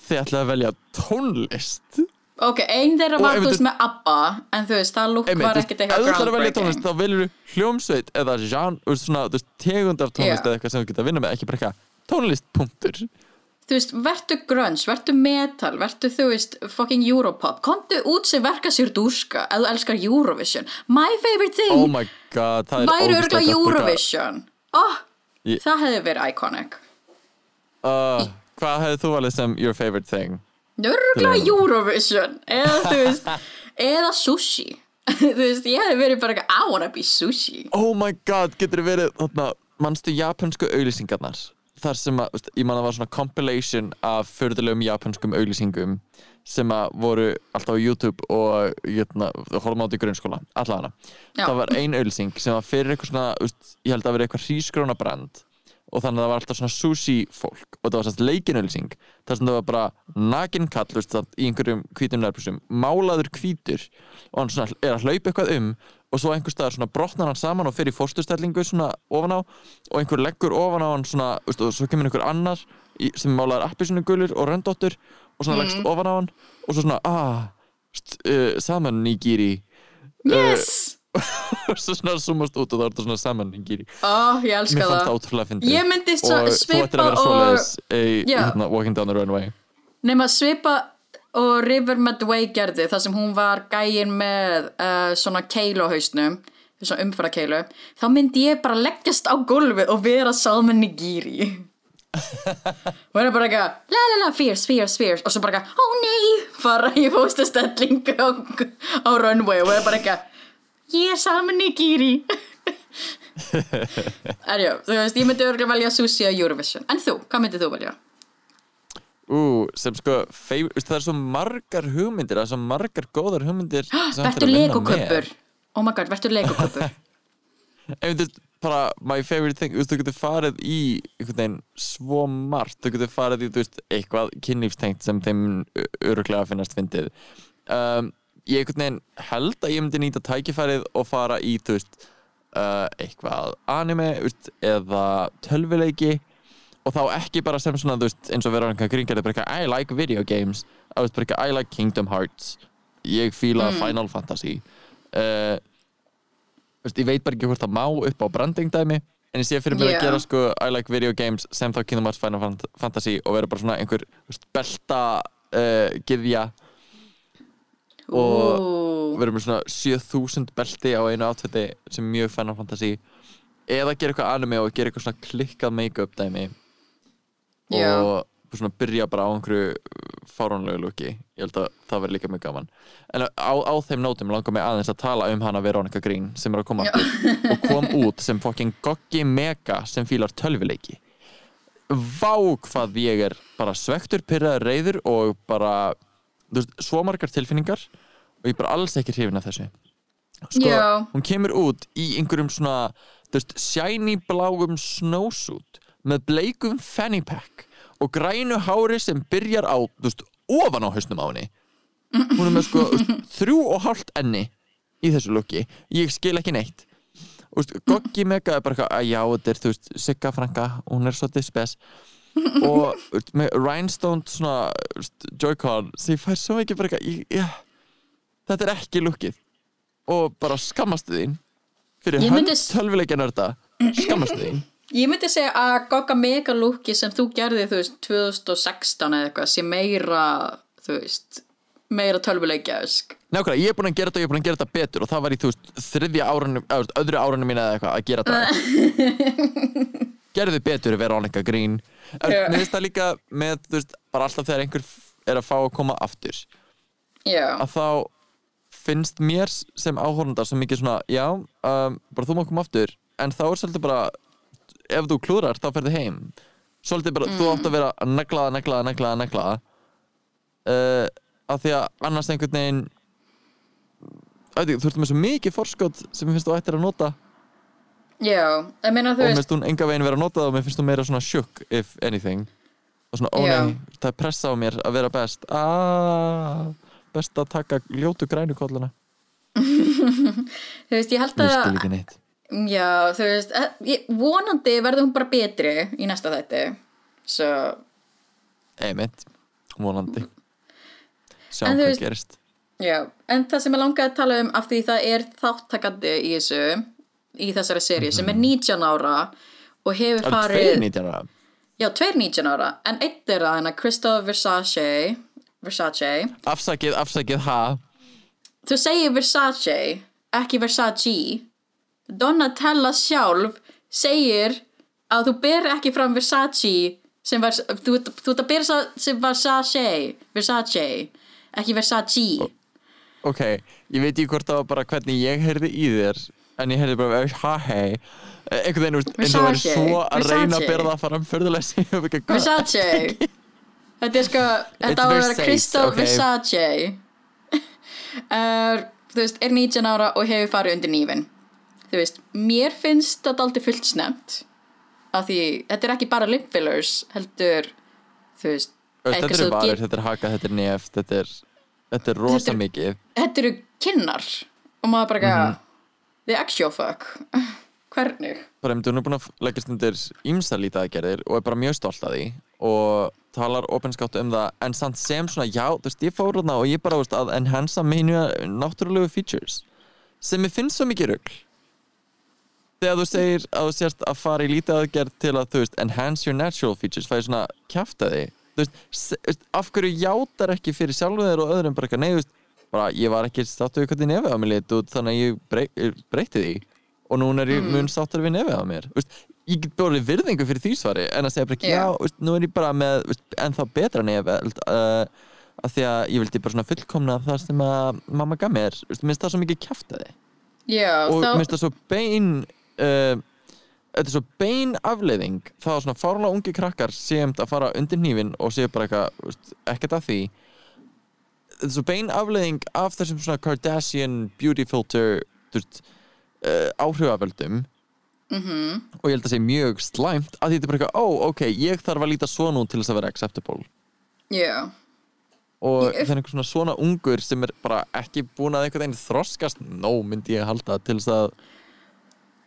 þið ætlaði að velja tónlist. Ok, ein þeirra var þú veist með ABBA en þú veist, það lúk var þú veist, ekkert ef þú eitthvað ætlar að velja tónlist groundbreaking þá velur þú hljómsveit eða genre, svona, þú veist, tegund af tónlist eða eitthvað sem þú geta að vinna með, ekki bara eitthvað tónlist, punktur þú veist, vertu grunge, vertu metal vertu þú veist, fucking Europop. Komdu út sem verka sér dúska ef þú elskar Eurovision. My favorite thing oh my god, það er væri líka. Eurovision. Oh, Ég- það hefði verið iconic. Uh, hvað hefði þú valið sem your favorite thing? Örgulega Eurovision eða þú veist eða sushi. Þú veist, ég hefði verið bara eitthvað, I wanna be sushi. Oh my god, getur þið verið þarna, manstu japansku auglýsingarnar þar sem að, ég man að það var svona compilation af förðulegum japanskum auglýsingum sem að voru alltaf á YouTube og jötna, horfum á þetta í grunnskóla allavega, það var ein auglýsing sem var fyrir eitthvað svona, ég held að vera eitthvað hrísgróna brand og þannig að það var alltaf svona sushi fólk. Og það var sérst leikinauðlýsing þar sem það var bara nakin kall veist, það, í einhverjum hvítum nærbúsum málaður hvítur. Og hann svona er að hlaupa eitthvað um og svo einhver staðar svona brotnar hann saman og fer í fórstustellingu svona ofan á og einhver leggur ofan á hann svona veist, og svo kemur einhver annar í, sem málaður appisinu gulur og röndóttur og svona leggst ofan á hann og svo svona ah, veist, uh, saman nýgýri yes, og svo svona zoomast út og það þetta svona saman nýgýri oh, ég Mér elska fannst það. það ótrúlega fyndið. Ég myndi og þú ættir að vera og- svoleiðis í, hérna, Walking down the runway. Nema svipa og River Medway gerði þar sem hún var gæin með uh, svona keilu á hausnum svona umfæra keilu þá myndi ég bara leggjast á gólfið og vera salman nigiri. Og það er bara eitthvað la la la, fierce, fierce, fierce. Og svo bara eitthvað, ó nei fara í fóstastelling á, á runway og það er bara eitthvað ég er salman nigiri Erjó, þú veist, ég myndi örgulega velja sushi á Eurovision. En þú, hvað myndið þú velja? Ú, sem sko, það er svo margar hugmyndir það er svo margar góðar hugmyndir er vinna legoköpur Oh my god, vertu legoköpur. Ef þú veist, bara my favorite thing, þú veist, þú getur farið í einhvern veginn svo margt. Þú getur farið í, þú veist, eitthvað kynlífstengt sem þeim öruglega finnast fyndið. Um, ég einhvern veginn held að ég myndi nýta tækifærið og fara í, þú veist uh, eitthvað anime, veist, eða tölvuleiki og þá ekki bara sem svona, þú veist, eins og vera einhver gringar, bara eitthvað, I like video games. I veist, bara eitthvað, I like Kingdom Hearts. Ég fíla Final Fantasy. Uh, veist, ég veit bara ekki hvort það má upp á branding dæmi en ég sé fyrir mér Já. að gera sko I like video games sem þá Kingdom Hearts Final Fant- Fantasy og vera bara svona einhver belta uh, gyðja og Ú, vera með svona 7000 belti á einu átfætti sem er mjög Final Fantasy. Eða gera eitthvað anime og gera eitthvað svona klikkað make-up dæmi. Já. og svona byrja bara á einhverju fáránlegu lúki ég held að það verði líka mjög gaman. En á, á þeim nótum langar mig aðeins að tala um hana Veronica Green sem er að koma aftur. Og kom út sem fucking Goggi Mega sem fílar tölvileiki Vá hvað ég er bara svektur, pyrraður, reyður og bara veist, svo margar tilfinningar og ég er bara alls ekki hrifin af þessu. Sko, Já. hún kemur út í einhverjum svona þú veist, shiny bláum snowsuit með bleikum fanny pack og grænu hári sem byrjar á þú veist, ofan á hausnum á henni. Hún er með sko þrjú og hálft enni í þessu lukki ég skil ekki neitt. Goggi Mega er bara eitthvað að já, þetta er þú veist, Sigga Franka, hún er svolítið spes og með Rhinestone svona Joy-Con sem ég fær svo mikið bara eitthvað þetta er ekki lukkið og bara skammastu þín fyrir hönd tölvuleikja nörda skammastu þín Ég myndi segja að Gogga Mega looki sem þú gerði, þú veist, 2016 eða eitthvað, sé meira, þú veist, meira tölvuleikjaðsk. Nákvæmlega, ég er búin að gera þetta og ég er búin að gera þetta betur og það var í, þú veist, þriðja árunum, öðru árunum mín eða eitthvað að gera þetta Gerðu betur Veronica Green Já. yeah. Mér finnst það líka með, þú veist, bara alltaf þegar einhver er að fá að koma aftur Já, að þá finnst mér sem áhórundar svo mikið svona, já, um, bara þú má koma aftur en þá er svolítið bara ef þú klúrar, þá ferðu heim. Svolítið bara, þú átt að vera að neglaða, neglaða, neglaða, neglaða uh, af því að annars einhvern veginn þú ert með svo mikið forskot sem mér finnst þú ættir að nota já, ég meina þú og mér veist, finnst hún enga veginn vera að nota það og mér finnst þú meira svona shook if anything. Og svona, ó nei, það er pressa á mér að vera best. Aaaah best að taka ljótu grænu kolluna þú veist, ég held að, já, þú veist, eh, ég, vonandi verður hún bara betri í næsta þætti, svo, Einmitt, vonandi. Þú hvað veist- gerist. Já, en það sem ég langaði að tala um af því það er þáttakandi í þessu, í þessari seríu, sem er 19 ára og hefur farið... tveir 19 ára? Já, tveir 19 ára, en eitt er það Christoph Versace. Versace. Afsakið, afsakið, ha? Þú segir Versace, ekki Versace. Donatella sjálf segir að þú ber ekki fram Versace sem var, þú, þú ert að sá- sem Versace. Versace, ekki Versace. Ok, ég veit ekki hvort var bara hvernig ég heyrði í þér En ég heyrði bara, hei. Einhvern veginn, veist, eins og verið svo að reyna að bera það fram Förðuleysi Versace. Þetta er sko, þetta á að vera ok. Versace. Er, Þú veist, er 19 ára og hefur farið undir nýfin Þú veist, mér finnst þetta aldrei fullt snemt af því, þetta er ekki bara lip fillers heldur, þú veist Þetta eru get- þetta er haka, þetta er nef Þetta er, er rosa mikið. Þetta eru kinnar. Og maður bara Mhm. eitthvað the actual fuck. Hvernig? bara einmitt, hún er búin að leggjast undir ímsa lítið og er bara mjög stolt að því og talar opinskátt um það en samt sem svona, já, þú veist, ég fór þarna og ég bara, veist, að enhansa mínu náttúrulegu features sem ég finnst svo mikið rugl. Þegar þú segir að þú sérst að fara í lítið aðgerð til að, þú veist, enhance your natural features fæði svona kjafta því. Þú veist, af hverju játar ekki fyrir sjálfu þeir og öðrum bara eitthvað, nei, þú veist bara, ég var ekki státtu við hvernig nefið á mér lit út þannig að ég brey, breyti því. Og núna er ég mun sáttur við nefið á mér. Þú veist, ég get bara virðingu fyrir því svari en að segja bara ekki, Já. já, veist, nú er ég bara með veist, ennþá betra nefið uh, að því að ég vildi bara svona fullkomna það sem að mamma gaf mér. Veist, minnst það svo mikið kjaftaði Já, og þá, minnst það svo bein uh, þetta er svo bein afleiðing það að svona fárlega ungi krakkar séum að fara undir hnífin og séu bara eitthvað ekkert að því er svo bein afleiðing af þessum svona Kardashian beauty filter þú veist, uh, áhrifavöldum mhm. og ég held að sé mjög slæmt að þetta er bara eitthvað, ó, ok, ég þarf að líta svona út til þess að vera acceptable. Já, og Ég- það er einhver svona svona ungur sem er bara ekki búin að einhvern veginn þroskast nó myndi ég halda til þess að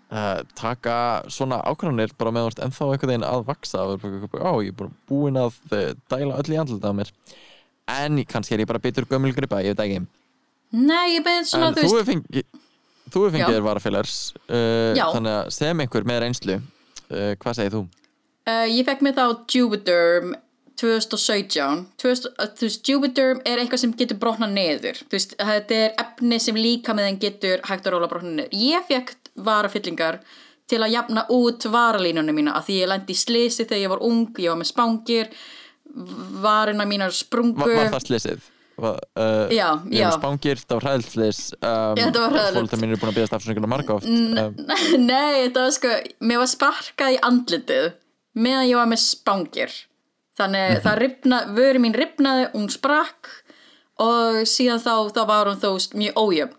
uh, taka svona ákvæmnir bara með þú ennþá einhvern veginn að vaksa og ég er bara búin að uh, dæla öll í andlita á mér en kannski er ég bara bitur gömul gripa, ég veit ekki. Nei, ég beðið svona, en þú hefur fengið þú hefur fengið þér varafélars uh, þannig að sem einhver með reynslu uh, hvað segir þú? Uh, ég fekk mér þá Juvederm 2017 2000, uh, Juvederm er eitthvað sem getur brotna niður. Þú veist, þetta er efni sem líka með þeim getur hægt að róla brotna niður. Ég fekk varafyllingar til að jafna út varalínunum mína af því ég lendi í slisi þegar ég var ung ég var með spángir varina mínar sprungu Var, var það? Var, uh, Já, já. var spángir, það var hræðslis um, þetta var hræðilegt. fólkdæð mín er búin að beðast afsökunum marga oft um, Nei, þetta var sko, mér var sparkað í andlitið meðan ég var með spángir. Þannig það ripna, vöri mín ripnaði, hún sprakk og síðan þá, þá var hún þó mjög ójöfn.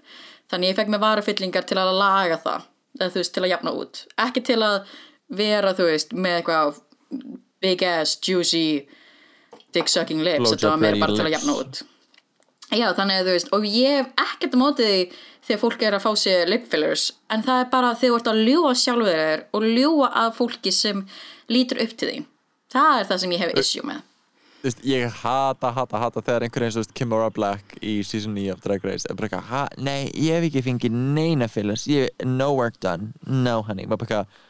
Þannig ég fekk mér varufyllingar til að laga það, eða þú veist, til að jafna út. Ekki til að vera, þú veist, með eitthvað big ass, juicy, dick sucking lips, Blowjob þetta var ready bara til að jafna út. Já, þannig að þú veist, og ég hef ekkert á móti því þegar fólk er að fá sér lip fillers, en það er bara þegar þú ert að ljúa sjálfur þér og ljúa að fólki sem lítur upp til því. Það er það sem ég hef issue með. Þú veist, ég hata, hata, hata þegar einhver eins og Kimora Black í season 9 of Drag Race er bara eitthvað, nei, ég hef ekki fengið neina fillers, ég, no work done no honey, maður bara eitthvað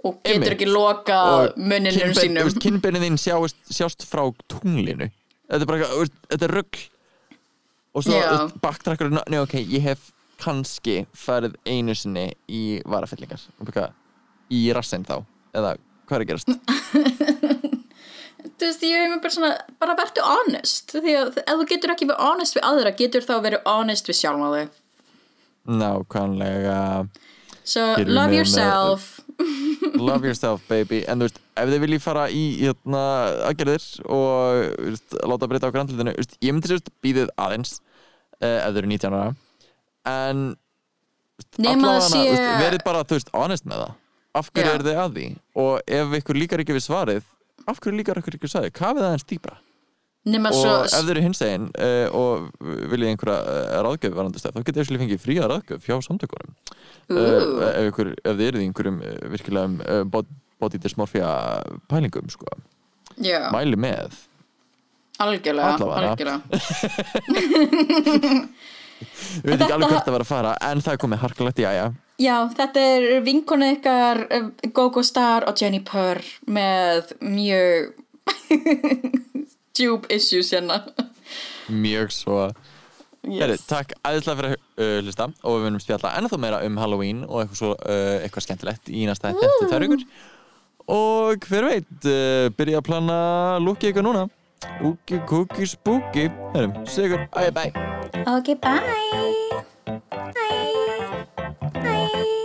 Og getur Einmitt. ekki lokað og munninum sínum. kinnbeinin þín sjást, sjást frá tunglinu þetta er bara eitthvað, veist, þetta er rugg og svo Já. backtrackur nei ok, ég hef kannski farið einu sinni í varafyllingar og eitthvað, í rassinn þá eða hvað er að gerast Þú veist, ég hef mér bara svona, bara vertu honest. Því að ef þú getur ekki verið honest við aðra, getur þá verið honest við sjálf þig. nákvæmlega So, love yourself. Love yourself baby. En þú veist, ef þið viljið fara í hérna, aðgerðir og veist, láta breyta á veist, ég myndi sérst býðið aðeins uh, ef þau eru 19 ára. En allavega, verið bara, þú veist, honest með það. Af hverju Já. er þið að því? Og ef ykkur líkar ekki við svarið af hverju líkar ykkur ekki við svarið, hvað við það eins dýpra Nema og svo... ef þið eru hins egin uh, og viljið einhverja uh, ráðgjöf varandi stað, þá getið þið fengið fría ráðgjöf hjá samtökunum. Uh, ef, ef þið eruð í einhverjum virkilegum uh, bod- body dysmorphia pælingum sko. mæli með. Algjörlega, algjörlega. við veit ekki alveg hvert að vera að fara en það er komið harkalegt í æja Já, þetta er vinkonu ykkar eh, Gogo Star og Jenny Purr með mjög djúb issues hérna. mjög svo Yes. Heri, takk æðislega fyrir að uh, hlusta og við munum spjalla ennþá meira um Halloween og eitthvað, svo, uh, eitthvað skemmtilegt í næsta þetta þær ykkur og hver veit, uh, byrja að plana lúki eitthvað núna Úki, kúki, spúki sigur, æ, bæ Ok, bye. Bye.